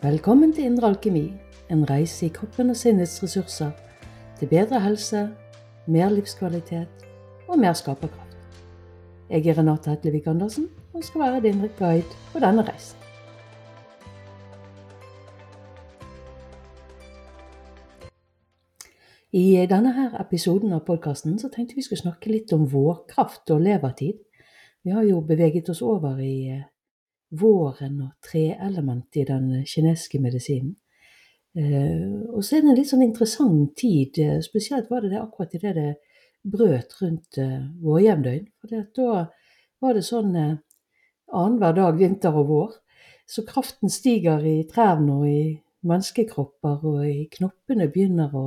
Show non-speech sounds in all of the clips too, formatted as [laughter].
Velkommen til Indre alkemi, en reise i kroppen og sinnets ressurser til bedre helse, mer livskvalitet og mer skaperkraft. Jeg er Renate Hetlevik Andersen og skal være din guide på denne reisen. I denne her episoden av podkasten tenkte vi skulle snakke litt om vårkraft og levertid. Vi har jo beveget oss over i eh, våren og treelementet i den kinesiske medisinen. Eh, og så er det en litt sånn interessant tid, eh, spesielt var det det akkurat idet det brøt rundt eh, vårjevndøgn. Da var det sånn eh, annenhver dag vinter og vår. Så kraften stiger i trærne og i menneskekropper, og i knoppene begynner å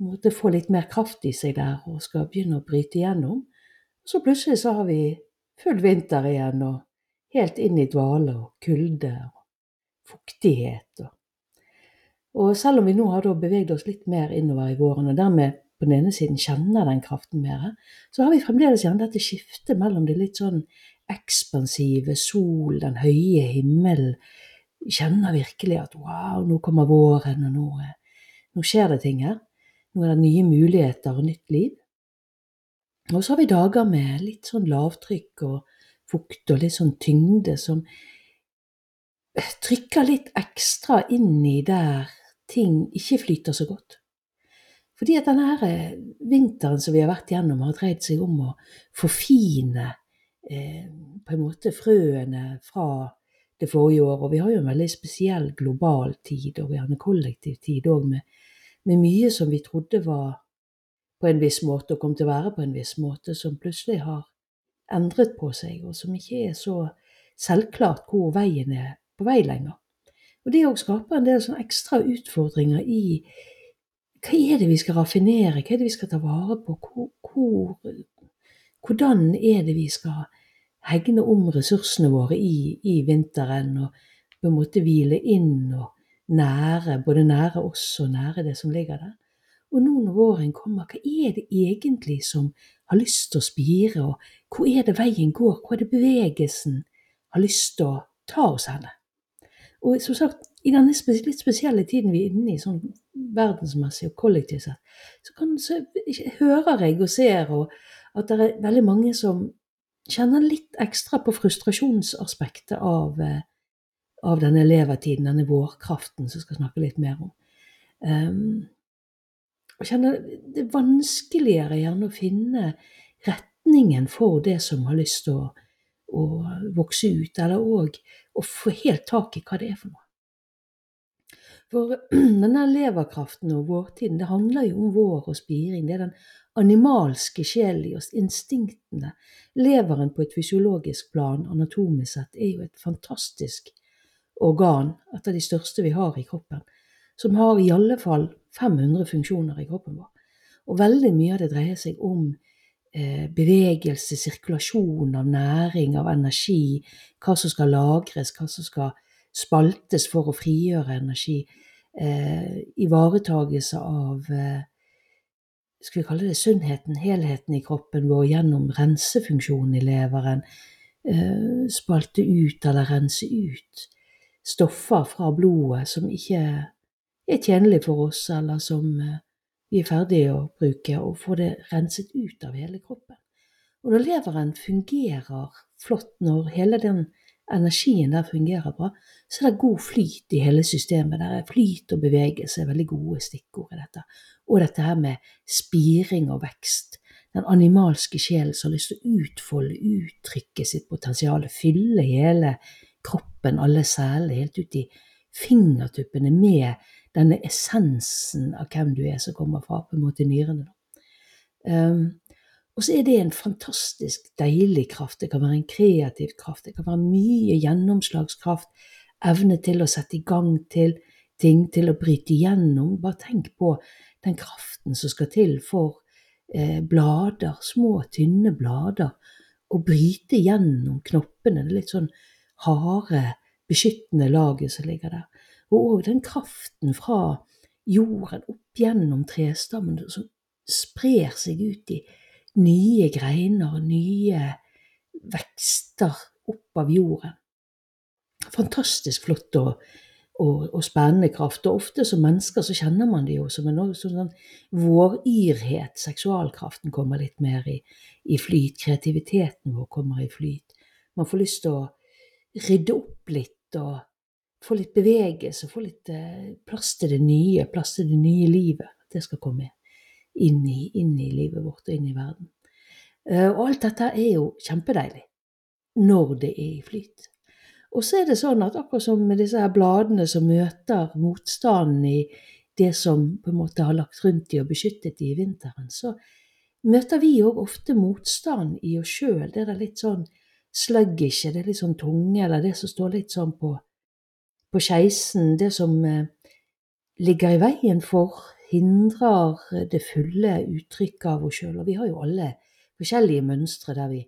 måtte få litt mer kraft i seg der og skal begynne å bryte igjennom. Så plutselig så har vi full vinter igjen og helt inn i dvale og kulde og fuktighet. Og, selv om vi nå har beveget oss litt mer innover i våren, og dermed på den ene siden kjenner den kraften mer, så har vi fremdeles gjerne dette skiftet mellom det litt sånn ekspansive, sol, den høye himmelen. Vi kjenner virkelig at wow, nå kommer våren, og nå, nå skjer det ting her. Nå er det nye muligheter og nytt liv. Og så har vi dager med litt sånn lavtrykk og fukt og litt sånn tyngde som trykker litt ekstra inn i der ting ikke flyter så godt. Fordi at denne eh, vinteren som vi har vært gjennom, har dreid seg om å forfine eh, på en måte frøene fra det forrige året. Og vi har jo en veldig spesiell global tid, og en kollektiv tid òg, med, med, mye som vi trodde var på en viss måte og kom til å være på en viss måte, som plutselig har endret på seg, og som ikke er så selvklart hvor veien er på vei lenger. Og Det òg skaper en del sånne ekstra utfordringer i hva er det vi skal raffinere, hva er det vi skal ta vare på, hvor, hvor, hvordan er det vi skal hegne om ressursene våre i, i, vinteren, og på en måte hvile inn og nære, både nære oss og nære det som ligger der. Og nå når våren kommer, hva er det egentlig som har lyst til å spire, og hvor er det veien går, hvor er det bevegelsen har lyst til å ta oss henne? Og som sagt, i denne litt spesielle tiden vi er inne i, sånn verdensmessig og kollektivt sett, så, kan, så hører jeg og ser og at det er veldig mange som kjenner litt ekstra på frustrasjonsaspektet av, eh, av denne levertiden, denne vårkraften, som jeg skal snakke litt mer om. Um, og kjenner det er vanskeligere gjerne å finne retningen for det som har lyst til å, å vokse ut, eller òg å få helt tak i hva det er for noe. For [clears throat] denne leverkraften og vårtiden, det handler jo om vår og spiring. Det er den animalske sjelen i oss, instinktene. Leveren på et fysiologisk plan, anatomisk sett, er jo et fantastisk organ, et av de største vi har i kroppen, som har i alle fall 500 funksjoner i kroppen vår. Og veldig mye av det dreier seg om eh, bevegelse, sirkulasjon av næring, av energi, hva som skal lagres, hva som skal spaltes for å frigjøre energi. Eh, ivaretagelse av eh, skal vi kalle det sunnheten, helheten i kroppen vår gjennom rensefunksjonen i leveren. Eh, spalte ut eller rense ut stoffer fra blodet som ikke er tjenlig for oss, eller som eh, vi er ferdige å bruke, og få det renset ut av hele kroppen. Og når leveren fungerer flott, når hele den energien der fungerer bra, så er det god flyt i hele systemet. Der er flyt og bevegelse veldig gode stikkord i dette. Og dette her med spiring og vekst. Den animalske sjelen som har lyst til å utfolde, uttrykke sitt potensial, fylle hele kroppen, alle selene, helt ut i fingertuppene med denne essensen av hvem du er, som kommer fra på en måte nyrene. Um, og så er det en fantastisk deilig kraft. Det kan være en kreativ kraft. Det kan være mye gjennomslagskraft. Evne til å sette i gang til ting, til å bryte igjennom. Bare tenk på den kraften som skal til for eh, blader, små, tynne blader, å bryte gjennom knoppene. Det litt sånn harde, beskyttende laget som ligger der og òg den kraften fra jorden opp gjennom trestammen som sprer seg ut i nye greiner, nye vekster opp av jorden. Fantastisk flott og, og, og, spennende kraft. Og ofte som mennesker så kjenner man det jo som en sånn, våryrhet. Seksualkraften kommer litt mer i, i, flyt. Kreativiteten vår kommer i flyt. Man får lyst til å rydde opp litt og få litt bevegelse, få litt eh, plass til det nye, plass til det nye livet. At Det skal komme inn i, inn i livet vårt og inn i verden. Eh, og alt dette er jo kjempedeilig når det er i flyt. Og så er det sånn at akkurat som med disse her bladene som møter motstanden i det som på en måte har lagt rundt de og beskyttet de i vinteren, så møter vi òg ofte motstand i oss sjøl. Det er litt sånn sluggish, det er litt sånn tunge, eller det som står litt sånn på, på skeisen, det som eh, ligger i veien for, hindrer det fulle uttrykket av oss sjøl. Og vi har jo alle forskjellige mønstre der vi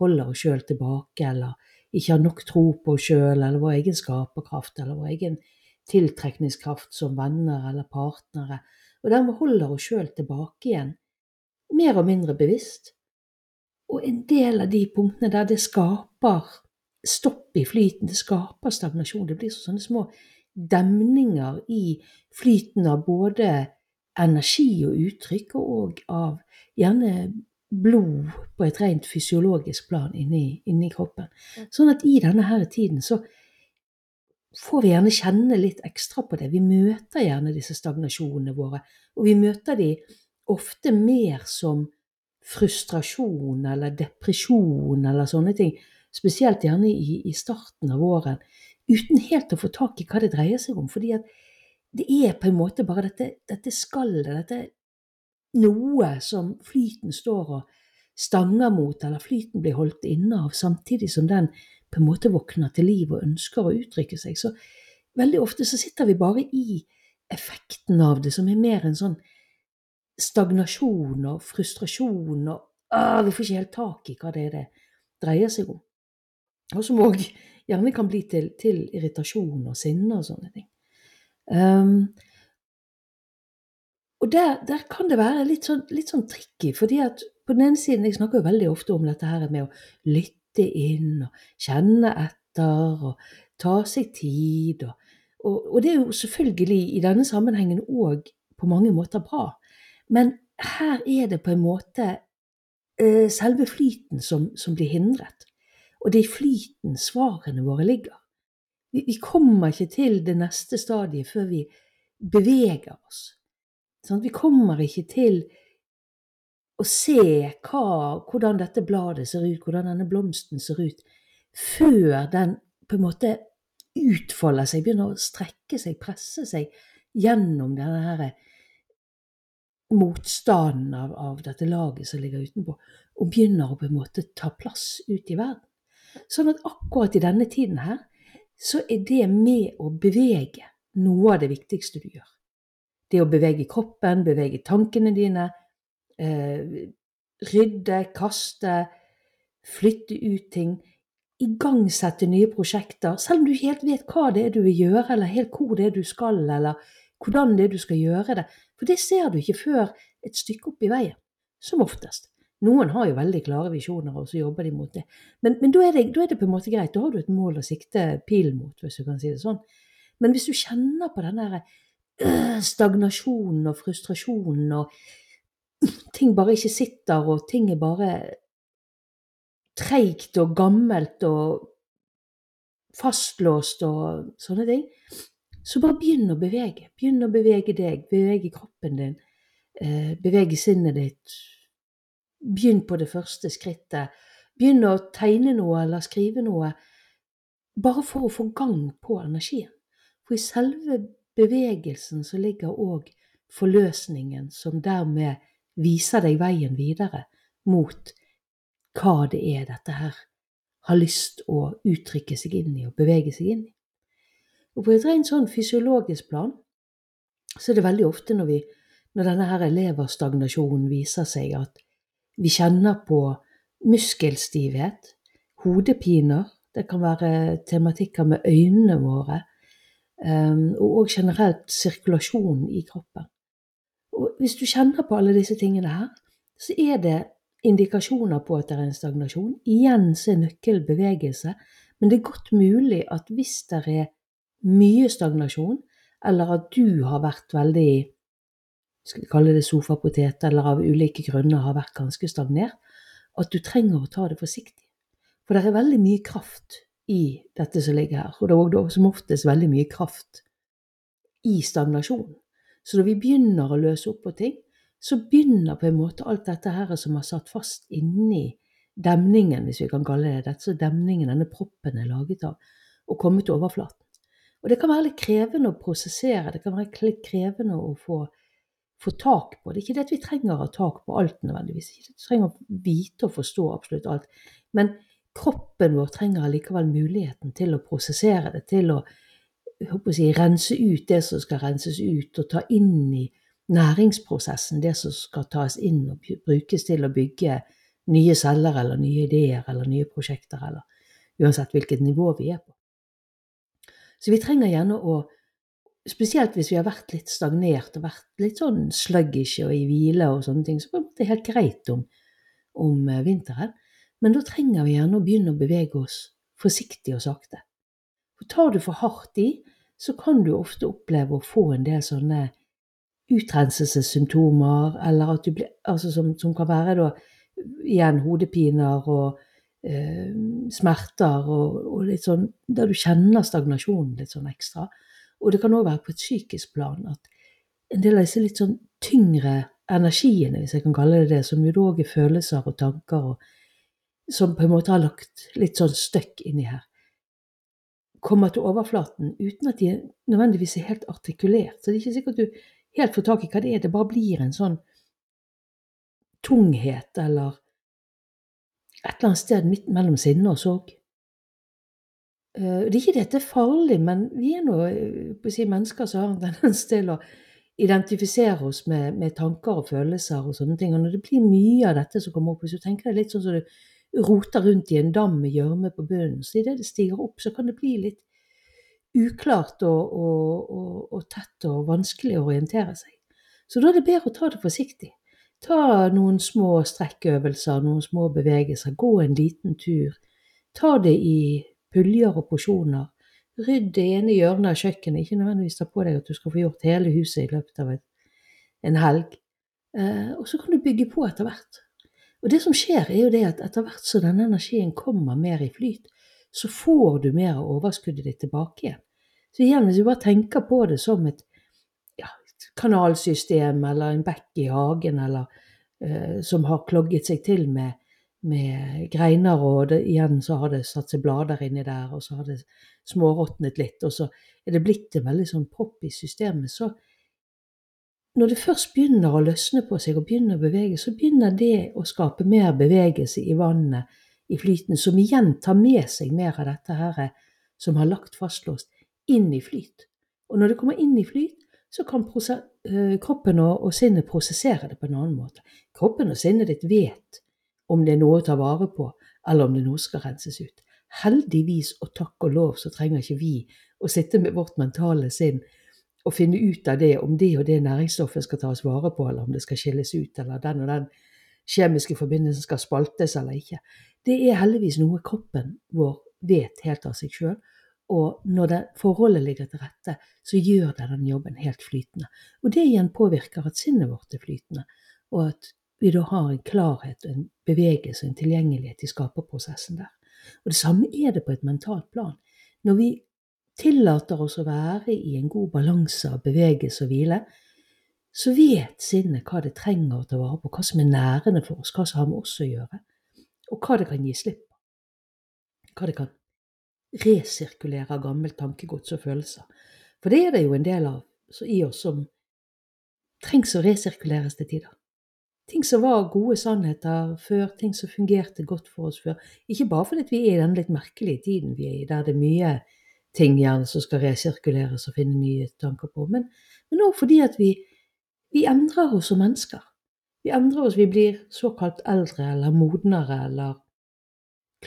holder oss sjøl tilbake, eller ikke har nok tro på oss sjøl eller vår egen skaperkraft eller vår egen tiltrekningskraft som venner eller partnere, og dermed holder oss sjøl tilbake igjen, mer og mindre bevisst. Og en del av de punktene der det skaper stopp i flyten, det skaper stagnasjon, det blir sånne små demninger i flyten av både energi og uttrykk, og av gjerne blod på et rent fysiologisk plan inni, inni kroppen. Sånn at i denne her tiden så får vi gjerne kjenne litt ekstra på det. Vi møter gjerne disse stagnasjonene våre, og vi møter de ofte mer som frustrasjon eller depresjon eller sånne ting. Spesielt gjerne i, i starten av våren, uten helt å få tak i hva det dreier seg om. fordi at det er på en måte bare dette, dette skallet, dette noe som flyten står og stanger mot, eller flyten blir holdt inne av, samtidig som den på en måte våkner til liv og ønsker å uttrykke seg. Så veldig ofte så sitter vi bare i effekten av det, som er mer en sånn stagnasjon og frustrasjon og Vi får ikke helt tak i hva det er det dreier seg om. Og som òg gjerne kan bli til, til, irritasjon og sinne og sånne ting. Um, og der, der, kan det være litt sånn, litt sånn, tricky, fordi at på den ene siden Jeg snakker jo veldig ofte om dette her med å lytte inn og kjenne etter og ta seg tid. Og, og, og det er jo selvfølgelig i denne sammenhengen òg på mange måter bra. Men her er det på en måte eh, selve flyten som, som, blir hindret. Og det er i flyten svarene våre ligger. Vi, vi kommer ikke til det neste stadiet før vi beveger oss. Sånn, vi kommer ikke til å se hva, hvordan dette bladet ser ut, hvordan denne blomsten ser ut, før den på en måte utfolder seg, begynner å strekke seg, presse seg gjennom denne her motstanden av, av, dette laget som ligger utenpå, og begynner å på en måte ta plass ut i verden. Sånn at akkurat i denne tiden her, så er det med å bevege noe av det viktigste du gjør. Det å bevege kroppen, bevege tankene dine, eh, rydde, kaste, flytte ut ting. Igangsette nye prosjekter, selv om du ikke helt vet hva det er du vil gjøre, eller helt hvor det er du skal, eller hvordan det er du skal gjøre det. For det ser du ikke før et stykke opp i veien, som oftest. Noen har jo veldig klare visjoner, og så jobber de mot det. Men, men da, er det, da, er det, på en måte greit. Da har du et mål å sikte pilen mot, hvis du kan si det sånn. Men hvis du kjenner på den der Øh, stagnasjonen og frustrasjonen og ting bare ikke sitter, og ting er bare treigt og gammelt og fastlåst og sånne ting, så bare begynn å bevege. Begynn å bevege deg, bevege kroppen din, eh, bevege sinnet ditt. Begynn på det første skrittet. Begynn å tegne noe eller skrive noe, bare for å få gang på energien. For i selve bevegelsen så ligger òg forløsningen, som dermed viser deg veien videre mot hva det er dette her har lyst å uttrykke seg inn i og bevege seg inn i. Og på et rent sånn fysiologisk plan så er det veldig ofte når, vi, når denne her leverstagnasjonen viser seg, at vi kjenner på muskelstivhet, hodepiner, det kan være tematikker med øynene våre, Ehm, og òg generelt sirkulasjon i kroppen. Og hvis du kjenner på alle disse tingene her, så er det indikasjoner på at det er en stagnasjon. Igjen så er nøkkelen bevegelse, men det er godt mulig at hvis det er mye stagnasjon, eller at du har vært veldig skal vi kalle det sofapotet, eller av ulike grunner har vært ganske stagnert, at du trenger å ta det forsiktig. For det er veldig mye kraft i dette som ligger her, og det er også som oftest veldig mye kraft i stagnasjonen. Så når vi begynner å løse opp på ting, så begynner på en måte alt dette her som har satt fast inni demningen, hvis vi kan kalle det dette, så demningen, denne proppen er laget av, å komme til overflaten. Og det kan være litt krevende å prosessere, det kan være litt krevende å få, få tak på. Det er ikke det at vi trenger å ha tak på alt nødvendigvis, vi trenger å vite og forstå absolutt alt. Men kroppen vår trenger allikevel muligheten til å prosessere det, til å, å si, rense ut det som skal renses ut, og ta inn i næringsprosessen det som skal tas inn og brukes til å bygge nye celler eller nye ideer eller nye prosjekter, eller uansett hvilket nivå vi er på. Så vi trenger gjerne å Spesielt hvis vi har vært litt stagnert og vært litt sånn sluggish og i hvile og sånne ting, så er det helt greit om, om eh, vinteren. Men da trenger vi gjerne å begynne å bevege oss forsiktig og sakte. For tar du for hardt i, så kan du ofte oppleve å få en del sånne utrenselsessymptomer, eller at du blir, altså som, som kan være da igjen hodepiner og eh, smerter og, og, litt sånn Der du kjenner stagnasjonen litt sånn ekstra. Og det kan òg være på et psykisk plan at en del av disse litt sånn tyngre energiene, hvis jeg kan kalle det det, som jo òg er følelser og tanker, og som på en måte har lagt litt sånn støkk inni her, kommer til overflaten uten at de nødvendigvis er helt artikulert. Så det er ikke sikkert du helt får tak i hva det er. Det bare blir en sånn tunghet eller et eller annet sted midt mellom sinne og sorg. Eh, det er ikke dette farlig, men vi er nå eh, si, mennesker som har en tendens til å identifisere oss med, med, tanker og følelser og sånne ting. Og når det blir mye av dette som kommer opp, hvis du tenker deg litt sånn som du roter rundt i en dam med gjørme på bunnen. Så idet det stiger opp, så kan det bli litt uklart og, og, og, og tett og vanskelig å orientere seg. Så da er det bedre å ta det forsiktig. Ta noen små strekkøvelser, noen små bevegelser. Gå en liten tur. Ta det i puljer og porsjoner. Rydd det ene hjørnet av kjøkkenet. Ikke nødvendigvis ta på deg at du skal få gjort hele huset i løpet av en helg. Eh, og så kan du bygge på etter hvert. Og det som skjer, er jo det at etter hvert som denne energien kommer mer i flyt, så får du mer av overskuddet ditt tilbake igjen. Så igjen, hvis du bare tenker på det som et kanalsystem eller en bekk i hagen eller eh, som har klogget seg til med, med greiner, og det, igjen så har det satt seg blader inni der, og så har det småråtnet litt, og så er det blitt en veldig sånn propp i systemet. Så når det først begynner å løsne på seg og begynner å bevege, så begynner det å skape mer bevegelse i vannet, i flyten, som igjen tar med seg mer av dette her som har lagt fastlåst, inn i flyt. Og når det kommer inn i flyt, så kan eh, kroppen og, og, sinnet prosessere det på en annen måte. Kroppen og sinnet ditt vet om det er noe å ta vare på, eller om det er noe skal renses ut. Heldigvis og takk og lov så trenger ikke vi å sitte med vårt mentale sinn og finne ut av det om det og det næringsstoffet skal tas vare på, eller om det skal skilles ut, eller den og den kjemiske forbindelsen skal spaltes eller ikke. Det er heldigvis noe kroppen vår vet helt av seg sjøl, og når det, forholdet ligger til rette, så gjør det den jobben helt flytende. Og det igjen påvirker at sinnet vårt er flytende, og at vi da har en klarhet, en bevegelse, en tilgjengelighet i skaperprosessen der. Og det samme er det på et mentalt plan. Når vi tillater oss å være i en god balanse av bevegelse og hvile, så vet sinnet hva det trenger å ta vare på, hva som er nærende for oss, hva som har med oss å gjøre, og hva det kan gi slipp på. Hva det kan resirkulere av gammelt tankegods og følelser. For det er det jo en del av i oss som trengs å resirkuleres til tider. Ting som var gode sannheter før, ting som fungerte godt for oss før. Ikke bare fordi vi er i den litt merkelige tiden vi er i, der det er mye ting gjerne som skal resirkuleres og finne nye tanker på, men, men også fordi at vi, vi endrer oss som mennesker. Vi endrer oss, vi blir såkalt eldre eller modnere eller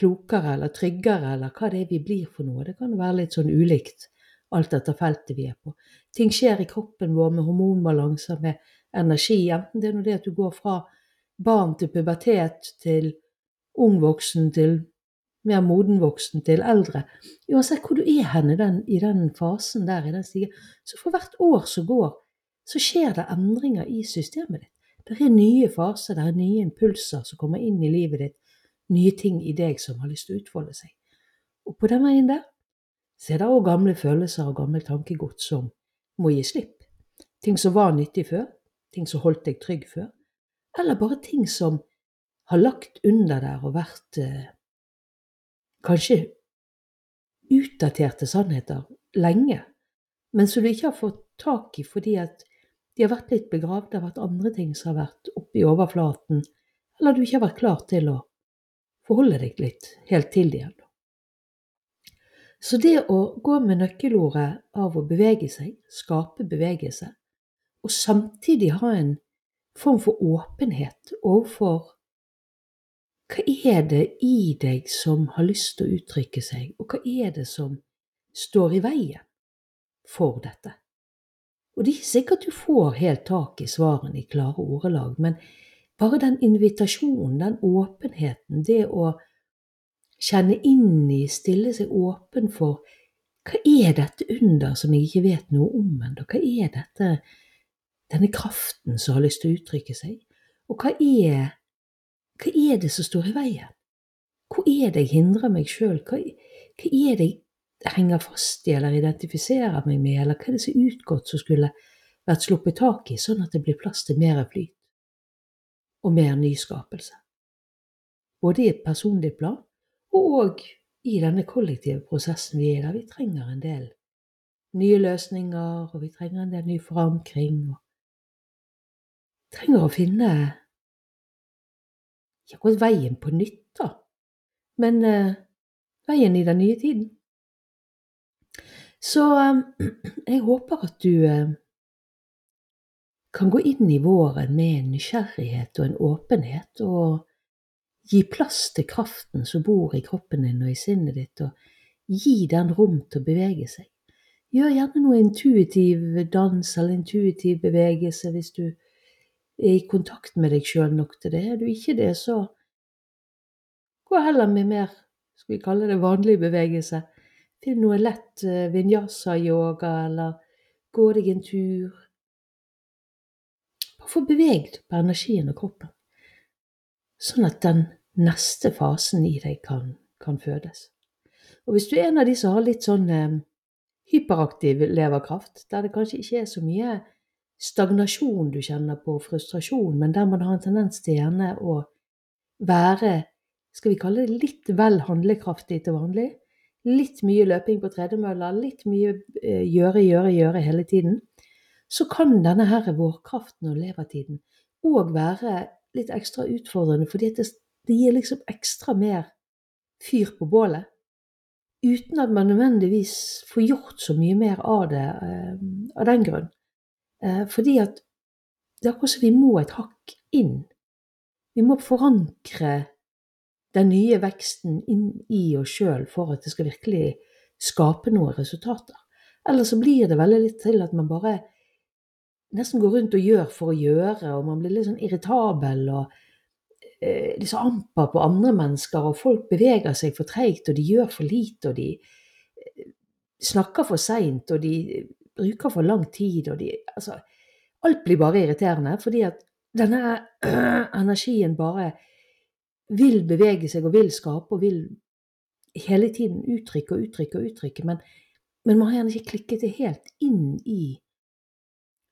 klokere eller tryggere eller hva det er vi blir for noe. Det kan være litt sånn ulikt alt etter feltet vi er på. Ting skjer i kroppen vår med hormonbalanser, med energi. Enten det er det at du går fra barn til pubertet til ung voksen til mer modenvoksen til eldre. Uansett hvor du er henne den, i den fasen der, i den stigen, så for hvert år som går, så skjer det endringer i systemet ditt. Det er nye faser, det er nye impulser som kommer inn i livet ditt, nye ting i deg som har lyst til å utfolde seg. Og på den veien der så er det òg gamle følelser og gamle tankegods som må gi slipp. Ting som var nyttig før, ting som holdt deg trygg før, eller bare ting som har lagt under der og vært eh, kanskje utdaterte sannheter lenge, men som du ikke har fått tak i fordi at de har vært litt begravd, det har vært andre ting som har vært oppe i overflaten, eller du ikke har vært klar til å forholde deg litt helt til det igjen. Så det å gå med nøkkelordet av å bevege seg, skape bevegelse, og samtidig ha en form for åpenhet overfor hva er det i deg som har lyst til å uttrykke seg, og hva er det som står i veien for dette? Og det er ikke sikkert du får helt tak i svarene i klare ordelag, men bare den invitasjonen, den åpenheten, det å kjenne inn i, stille seg åpen for hva er dette under som jeg ikke vet noe om ennå? Hva er dette, denne kraften som har lyst til å uttrykke seg? Og hva er hva er det som står i veien? Hvor er det jeg hindrer meg sjøl? Hva, hva, er det jeg henger fast i eller identifiserer meg med, eller hva er det som er utgått som skulle vært sluppet tak i, sånn at det blir plass til mer flyt og mer nyskapelse? Både i et personlig plan og i denne kollektive prosessen vi er i, der vi trenger en del nye løsninger, og vi trenger en del ny forankring. og trenger å finne ikke akkurat veien på nytt, da, men eh, veien i den nye tiden. Så eh, [clears throat] jeg håper at du eh, kan gå inn i våren med en nysgjerrighet og en åpenhet, og gi plass til kraften som bor i kroppen din og i sinnet ditt, og gi den rom til å bevege seg. Gjør gjerne noe intuitiv dans eller intuitiv bevegelse hvis du er i kontakt med deg sjøl nok til det. Er du ikke det, så gå heller med mer, skal vi kalle det vanlig bevegelse. Finn noe lett uh, vinyasa-yoga, eller gå deg en tur. Bare få beveget på energien og kroppen, sånn at den neste fasen i deg kan, kan fødes. Og hvis du er en av de som har litt sånn eh, hyperaktiv leverkraft, der det kanskje ikke er så mye stagnasjon du kjenner på, frustrasjon, men der man har en tendens til gjerne å være skal vi kalle det litt vel handlekraftig til vanlig. Litt mye løping på tredemølla, litt mye eh, gjøre, gjøre, gjøre hele tiden. Så kan denne her vårkraften og levertiden òg være litt ekstra utfordrende, fordi det, det gir liksom ekstra mer fyr på bålet. Uten at man nødvendigvis får gjort så mye mer av det eh, av den grunn. Eh, fordi at det er akkurat som vi må et hakk inn. Vi må forankre den nye veksten inn i oss sjøl for at det skal virkelig skape noen resultater. Eller så blir det veldig litt til at man bare nesten går rundt og gjør for å gjøre, og man blir litt sånn irritabel og eh, litt så amper på andre mennesker, og folk beveger seg for treigt, og de gjør for lite, og de eh, snakker for seint, og de bruker for lang tid, og de Altså, alt blir bare irriterende, fordi at denne [clears throat] energien bare vil bevege seg og vil skape og vil hele tiden uttrykke og uttrykke og uttrykke, men, men man har gjerne ikke klikket det helt inn i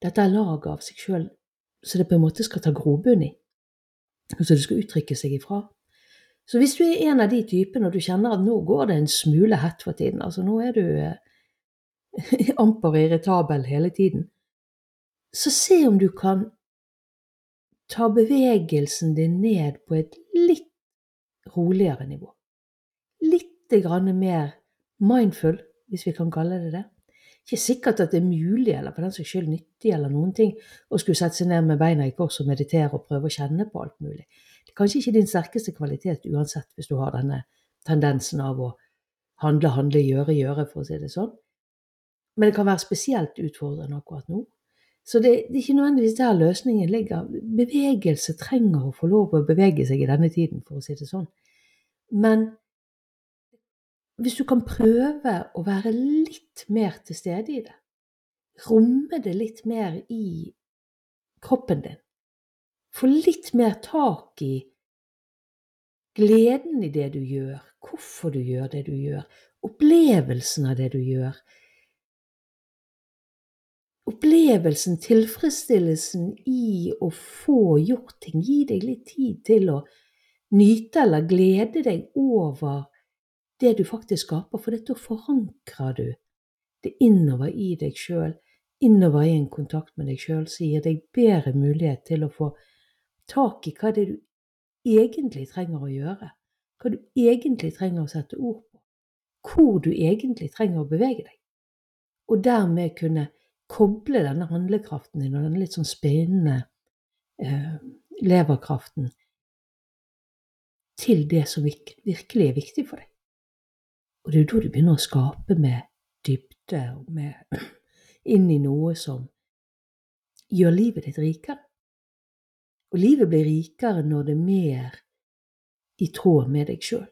dette laget av seg sjøl, så det på en måte skal ta grobunn i, og så det skal uttrykke seg ifra. Så hvis du er en av de typene og du kjenner at nå går det en smule hett for tiden, altså nå er du [laughs] amper irritabel hele tiden, så se om du kan ta bevegelsen din ned på et litt roligere nivå. Litt grann mer mindful, hvis vi kan kalle det det. Ikke sikkert at det er mulig, eller for den saks skyld nyttig, eller noen ting, å skulle sette seg ned med beina i kors og meditere og prøve å kjenne på alt mulig. Det er kanskje ikke din sterkeste kvalitet uansett, hvis du har denne tendensen av å handle, handle, gjøre, gjøre, for å si det sånn. Men det kan være spesielt utfordrende akkurat nå. Så det, det, er ikke nødvendigvis der løsningen ligger. Bevegelse trenger å få lov å bevege seg i denne tiden, for å si det sånn. Men hvis du kan prøve å være litt mer til stede i det, romme det litt mer i kroppen din, få litt mer tak i gleden i det du gjør, hvorfor du gjør det du gjør, opplevelsen av det du gjør, opplevelsen, tilfredsstillelsen i å få gjort ting, gi deg litt tid til å nyte eller glede deg over det du faktisk skaper, for dette forankrer du det innover i deg sjøl, innover i en kontakt med deg sjøl, som gir deg bedre mulighet til å få tak i hva det er du egentlig trenger å gjøre, hva du egentlig trenger å sette ord på, hvor du egentlig trenger å bevege deg, og dermed kunne koble denne handlekraften din og denne litt sånn spinnende eh, leverkraften til det som virkelig er viktig for deg. Og det er jo da du begynner å skape med dybde og med [clears throat] inn i noe som gjør livet ditt rikere. Og livet blir rikere når det er mer i tråd med deg sjøl.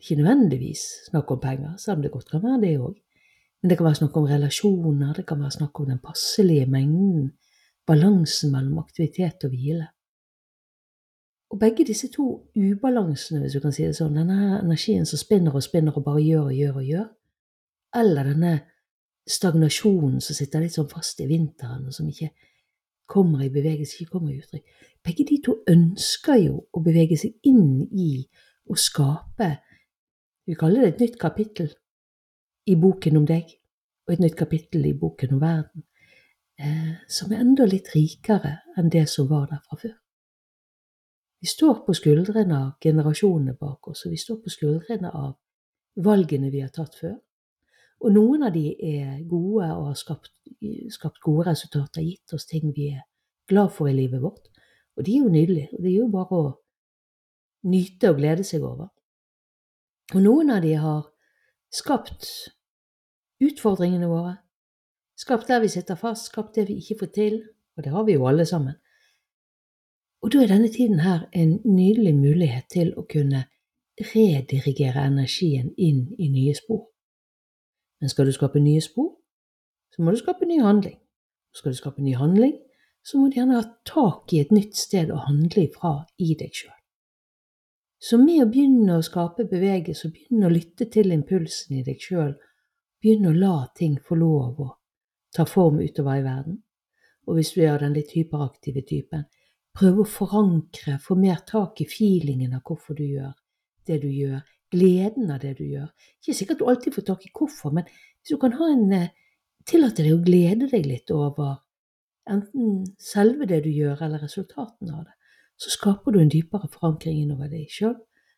Ikke nødvendigvis snakk om penger, selv om det godt kan være det òg. Men det kan være snakk om relasjoner, det kan være snakk om den passelige mengden, balansen mellom aktivitet og hvile. Og begge disse to ubalansene, hvis du kan si det sånn, denne energien som spinner og spinner og bare gjør og gjør og gjør, eller denne stagnasjonen som sitter litt sånn fast i vinteren, og som ikke kommer i bevegelse, ikke kommer i uttrykk, begge de to ønsker jo å bevege seg inn i å skape Vi kaller det et nytt kapittel i boken om deg, og et nytt kapittel i boken om verden, eh, som er enda litt rikere enn det som var der fra før. Vi står på skuldrene av generasjonene bak oss, og vi står på skuldrene av valgene vi har tatt før. Og noen av de er gode og har skapt, skapt gode resultater, gitt oss ting vi er glad for i livet vårt. Og de er jo nydelige, og det er jo bare å nyte og glede seg over. Og noen av de har skapt utfordringene våre. Skap der vi sitter fast, skap det vi ikke får til, og det har vi jo alle sammen. Og da er denne tiden her en nydelig mulighet til å kunne redirigere energien inn i nye spor. Men skal du skape nye spor, så må du skape ny handling. Skal du skape ny handling, så må du gjerne ha tak i et nytt sted å handle ifra i deg sjøl. Så med å begynne å skape bevegelse begynne å lytte til impulsen i deg sjøl, begynne å la ting få lov å ta form utover i verden, og hvis du er den litt hyperaktive typen, prøv å forankre, få mer tak i feelingen av hvorfor du gjør det du gjør, gleden av det du gjør. Ikke sikkert du alltid får tak i hvorfor, men hvis du kan ha en eh, tillate deg å glede deg litt over enten selve det du gjør, eller resultatene av det, så skaper du en dypere forankring innover deg sjøl,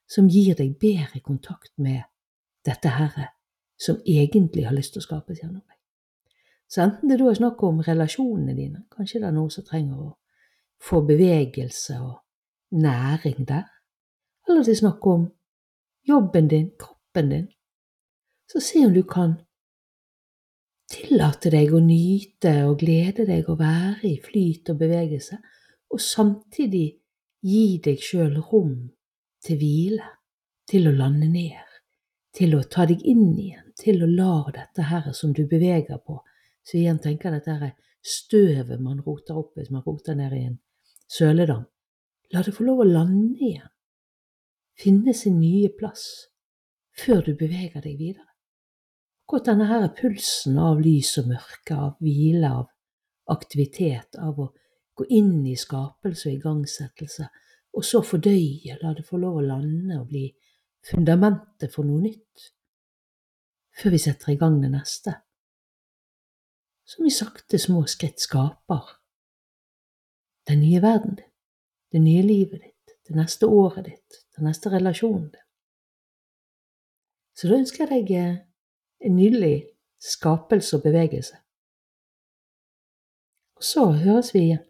som gir deg bedre kontakt med dette herre som egentlig har lyst til å skapes gjennom deg. Så enten det da er snakk om relasjonene dine, kanskje det er noe som trenger å få bevegelse og næring der, eller det er snakk om jobben din, kroppen din, så se om du kan tillate deg å nyte og glede deg å være i flyt og bevegelse, og samtidig gi deg sjøl rom til hvile, til å lande ned, til å ta deg inn igjen, til å la dette her som du beveger på, så igjen tenker dette her støvet man roter opp hvis man roter ned i en søledam, la det få lov å lande igjen, finne sin nye plass, før du beveger deg videre. Akkurat denne her pulsen av lys og mørke, av hvile, av aktivitet, av å gå inn i skapelse og igangsettelse, og så fordøye, la det få lov å lande og bli fundamentet for noe nytt, før vi setter i gang det neste, som i sakte, små skritt skaper den nye verden din, det nye livet ditt, det neste året ditt, den neste relasjonen din. Så da ønsker jeg deg eh, en nydelig skapelse og bevegelse. Og så høres vi igjen.